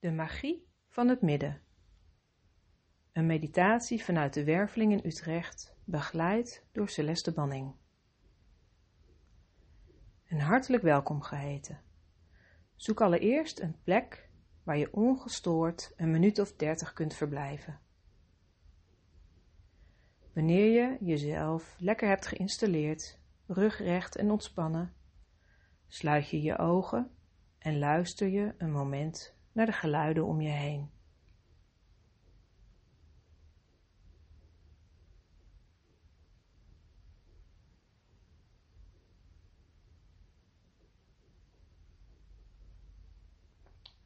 De magie van het midden. Een meditatie vanuit de Werveling in Utrecht, begeleid door Celeste Banning. Een hartelijk welkom geheten. Zoek allereerst een plek waar je ongestoord een minuut of dertig kunt verblijven. Wanneer je jezelf lekker hebt geïnstalleerd, rugrecht en ontspannen, sluit je je ogen en luister je een moment naar de geluiden om je heen.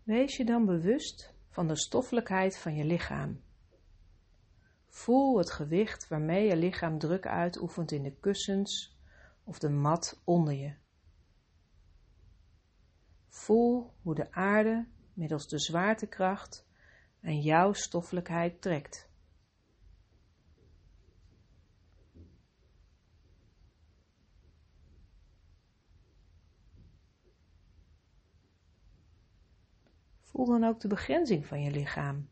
Wees je dan bewust van de stoffelijkheid van je lichaam. Voel het gewicht waarmee je lichaam druk uitoefent in de kussens of de mat onder je. Voel hoe de aarde middels de zwaartekracht aan jouw stoffelijkheid trekt. Voel dan ook de begrenzing van je lichaam.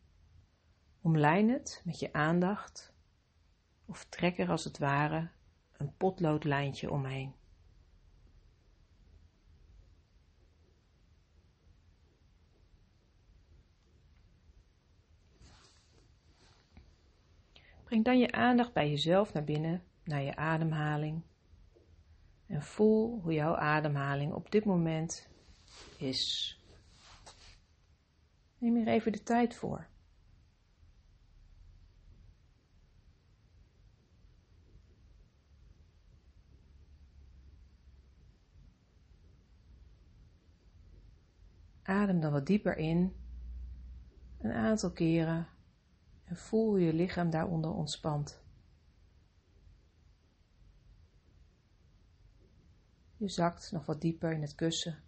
Omlijn het met je aandacht of trek er als het ware een potloodlijntje omheen. Breng dan je aandacht bij jezelf naar binnen, naar je ademhaling. En voel hoe jouw ademhaling op dit moment is. Neem er even de tijd voor. Adem dan wat dieper in, een aantal keren voel hoe je lichaam daaronder ontspant. Je zakt nog wat dieper in het kussen.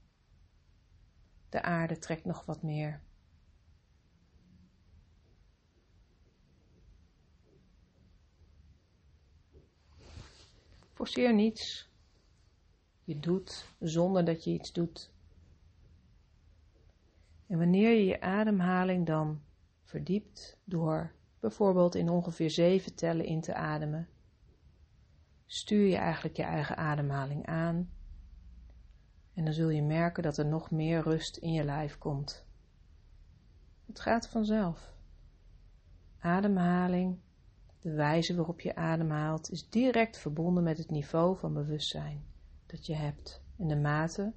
De aarde trekt nog wat meer. Forceer niets. Je doet zonder dat je iets doet. En wanneer je je ademhaling dan verdiept door bijvoorbeeld in ongeveer zeven tellen in te ademen, stuur je eigenlijk je eigen ademhaling aan en dan zul je merken dat er nog meer rust in je lijf komt. Het gaat vanzelf. Ademhaling, de wijze waarop je ademhaalt, is direct verbonden met het niveau van bewustzijn dat je hebt en de mate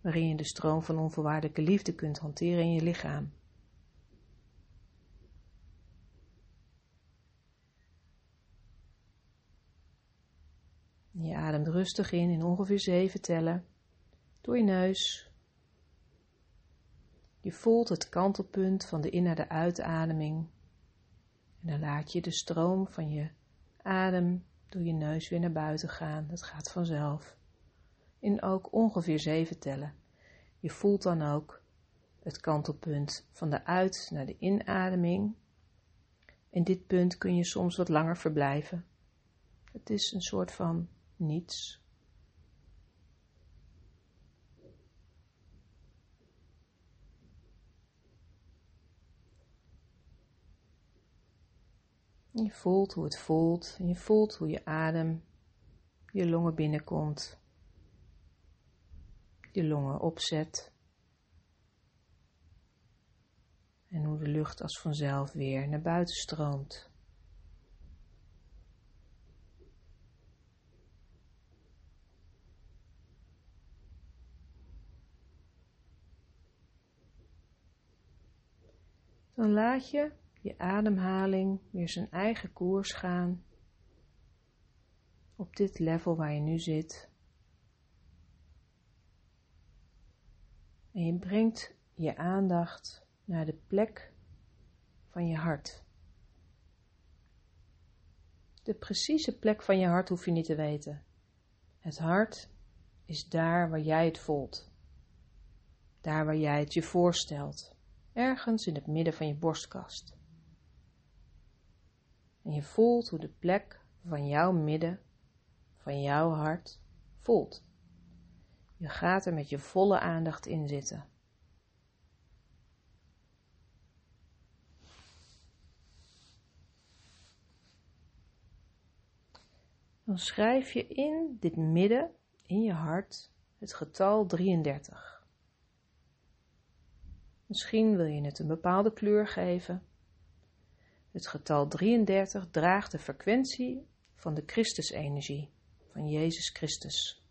waarin je de stroom van onvoorwaardelijke liefde kunt hanteren in je lichaam. Rustig in, in ongeveer zeven tellen, door je neus. Je voelt het kantelpunt van de in- naar de uitademing. En dan laat je de stroom van je adem door je neus weer naar buiten gaan. Dat gaat vanzelf. In ook ongeveer zeven tellen. Je voelt dan ook het kantelpunt van de uit naar de inademing. In dit punt kun je soms wat langer verblijven. Het is een soort van niets. Je voelt hoe het voelt je voelt hoe je adem je longen binnenkomt, je longen opzet en hoe de lucht als vanzelf weer naar buiten stroomt. Dan laat je je ademhaling weer zijn eigen koers gaan op dit level waar je nu zit. En je brengt je aandacht naar de plek van je hart. De precieze plek van je hart hoef je niet te weten. Het hart is daar waar jij het voelt. Daar waar jij het je voorstelt ergens in het midden van je borstkast. En je voelt hoe de plek van jouw midden, van jouw hart, voelt. Je gaat er met je volle aandacht in zitten. Dan schrijf je in dit midden, in je hart, het getal 33. Misschien wil je het een bepaalde kleur geven. Het getal 33 draagt de frequentie van de Christusenergie, van Jezus Christus.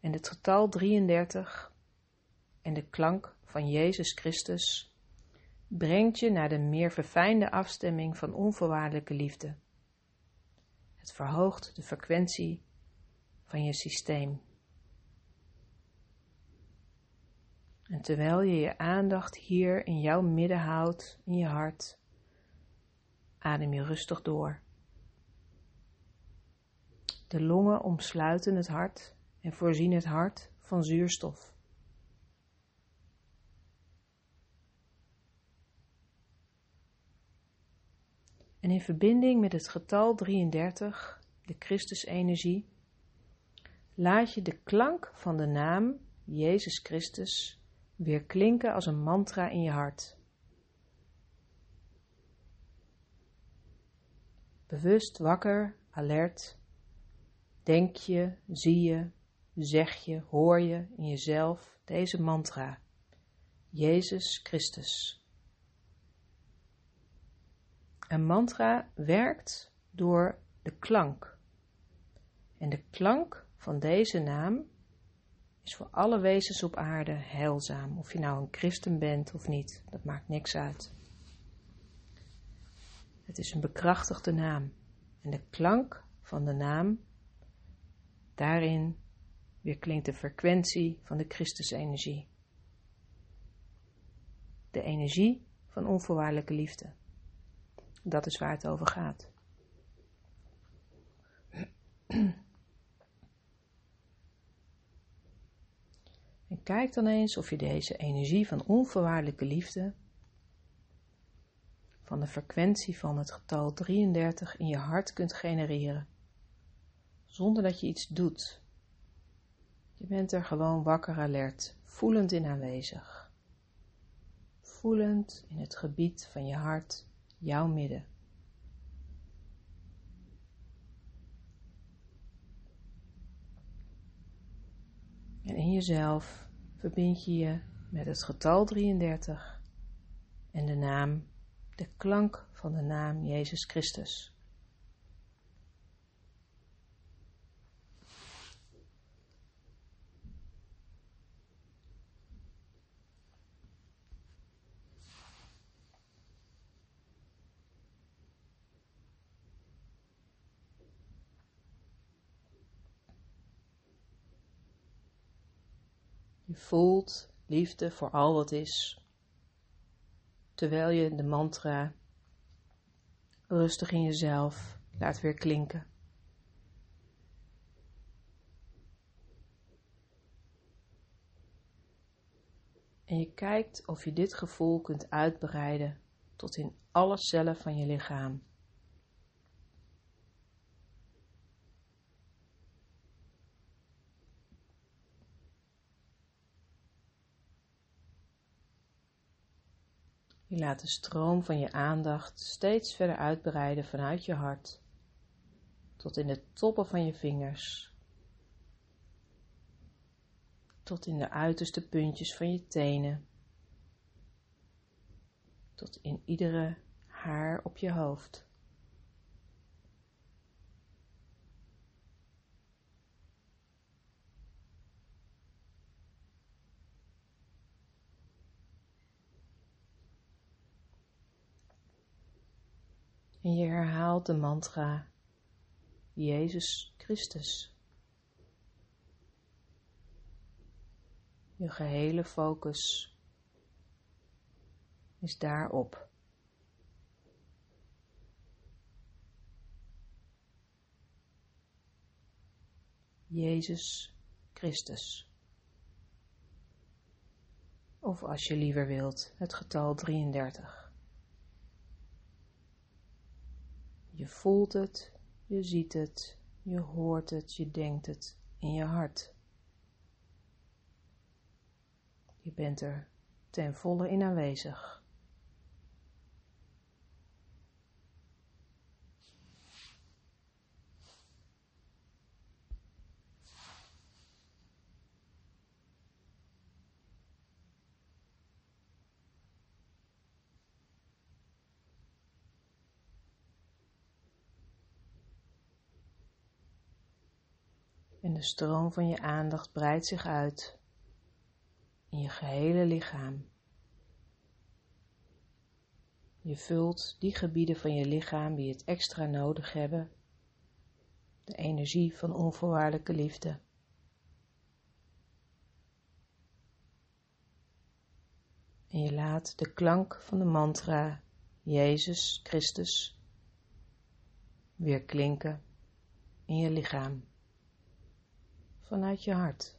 En het getal 33 en de klank van Jezus Christus brengt je naar de meer verfijnde afstemming van onvoorwaardelijke liefde. Het verhoogt de frequentie van je systeem. En terwijl je je aandacht hier in jouw midden houdt, in je hart, adem je rustig door. De longen omsluiten het hart en voorzien het hart van zuurstof. En in verbinding met het getal 33, de Christusenergie, laat je de klank van de naam Jezus Christus weer klinken als een mantra in je hart. Bewust wakker, alert, denk je, zie je, zeg je, hoor je in jezelf deze mantra. Jezus Christus. Een mantra werkt door de klank. En de klank van deze naam is voor alle wezens op aarde heilzaam. Of je nou een christen bent of niet, dat maakt niks uit. Het is een bekrachtigde naam. En de klank van de naam, daarin weer klinkt de frequentie van de Christusenergie. De energie van onvoorwaardelijke liefde. Dat is waar het over gaat. En kijk dan eens of je deze energie van onvoorwaardelijke liefde, van de frequentie van het getal 33 in je hart kunt genereren, zonder dat je iets doet. Je bent er gewoon wakker alert, voelend in aanwezig. Voelend in het gebied van je hart jouw midden. En in jezelf verbind je je met het getal 33 en de naam, de klank van de naam Jezus Christus. Je voelt liefde voor al wat is, terwijl je de mantra rustig in jezelf laat weer klinken. En je kijkt of je dit gevoel kunt uitbreiden tot in alle cellen van je lichaam. Je laat de stroom van je aandacht steeds verder uitbreiden vanuit je hart tot in de toppen van je vingers, tot in de uiterste puntjes van je tenen, tot in iedere haar op je hoofd. En je herhaalt de mantra Jezus Christus. Je gehele focus is daarop. Jezus Christus. Of als je liever wilt, het getal 33. Je voelt het, Je ziet het, je hoort het, je denkt het in je hart. Je bent er ten volle in aanwezig. En de stroom van je aandacht breidt zich uit in je gehele lichaam. Je vult die gebieden van je lichaam die het extra nodig hebben, de energie van onvoorwaardelijke liefde. En je laat de klank van de mantra Jezus Christus weer klinken in je lichaam vanuit je hart.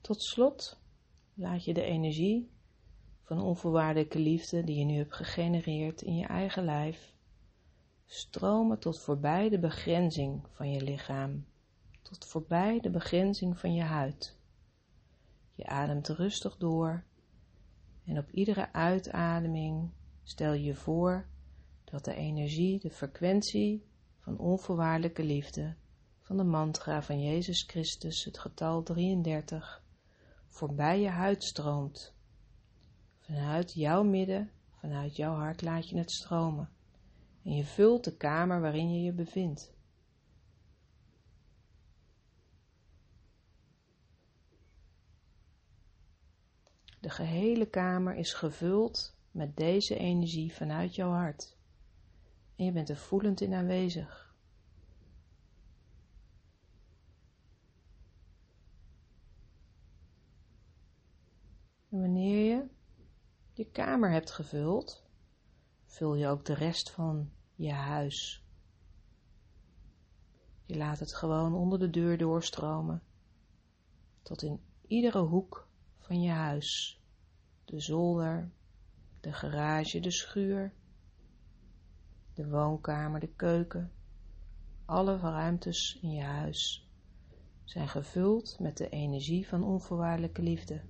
Tot slot laat je de energie van onvoorwaardelijke liefde die je nu hebt gegenereerd in je eigen lijf stromen tot voorbij de begrenzing van je lichaam, tot voorbij de begrenzing van je huid. Je ademt rustig door en op iedere uitademing stel je voor dat de energie, de frequentie van onvoorwaardelijke liefde, van de mantra van Jezus Christus, het getal 33, voorbij je huid stroomt. Vanuit jouw midden, vanuit jouw hart laat je het stromen. En je vult de kamer waarin je je bevindt. De gehele kamer is gevuld met deze energie vanuit jouw hart. En je bent er voelend in aanwezig. En wanneer je je kamer hebt gevuld, vul je ook de rest van je huis. Je laat het gewoon onder de deur doorstromen, tot in iedere hoek van je huis. De zolder, de garage, de schuur, de woonkamer, de keuken, alle ruimtes in je huis zijn gevuld met de energie van onvoorwaardelijke liefde.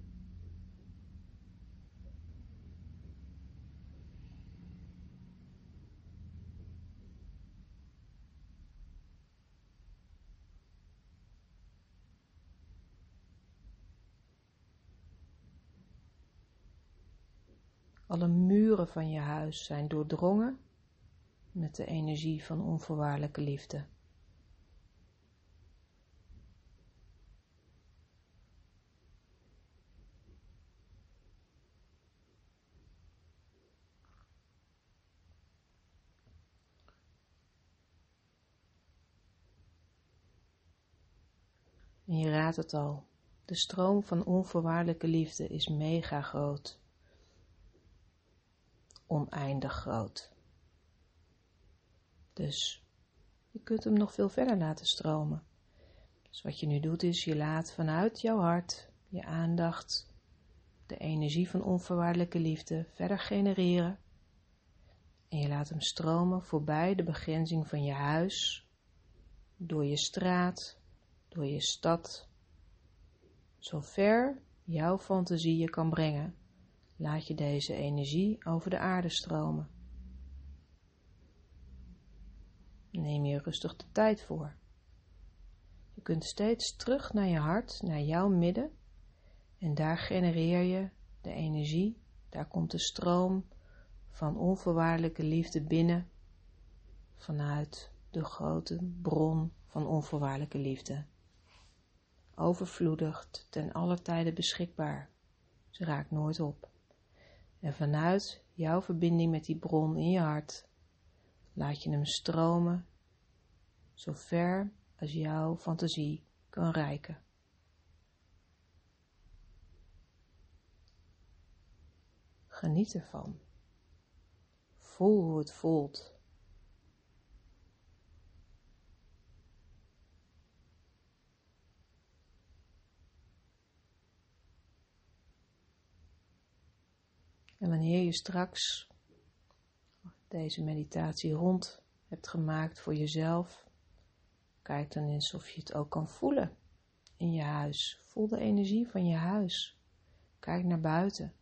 Alle muren van je huis zijn doordrongen met de energie van onvoorwaardelijke liefde. En je raadt het al, de stroom van onvoorwaardelijke liefde is mega groot oneindig groot. Dus je kunt hem nog veel verder laten stromen. Dus wat je nu doet is je laat vanuit jouw hart je aandacht, de energie van onvoorwaardelijke liefde verder genereren. En je laat hem stromen voorbij de begrenzing van je huis, door je straat, door je stad, zover jouw fantasie je kan brengen laat je deze energie over de aarde stromen. Neem je rustig de tijd voor. Je kunt steeds terug naar je hart, naar jouw midden, en daar genereer je de energie, daar komt de stroom van onvoorwaardelijke liefde binnen vanuit de grote bron van onvoorwaardelijke liefde. Overvloedig, ten alle tijden beschikbaar. Ze raakt nooit op. En vanuit jouw verbinding met die bron in je hart laat je hem stromen zo ver als jouw fantasie kan reiken. Geniet ervan. Voel hoe het voelt En wanneer je straks deze meditatie rond hebt gemaakt voor jezelf, kijk dan eens of je het ook kan voelen in je huis. Voel de energie van je huis. Kijk naar buiten.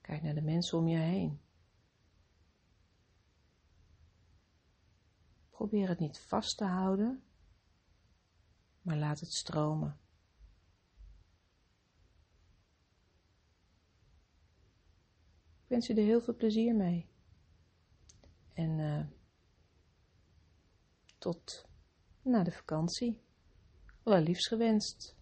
Kijk naar de mensen om je heen. Probeer het niet vast te houden, maar laat het stromen. Wens je er heel veel plezier mee. En uh, tot na de vakantie. Wel liefst gewenst.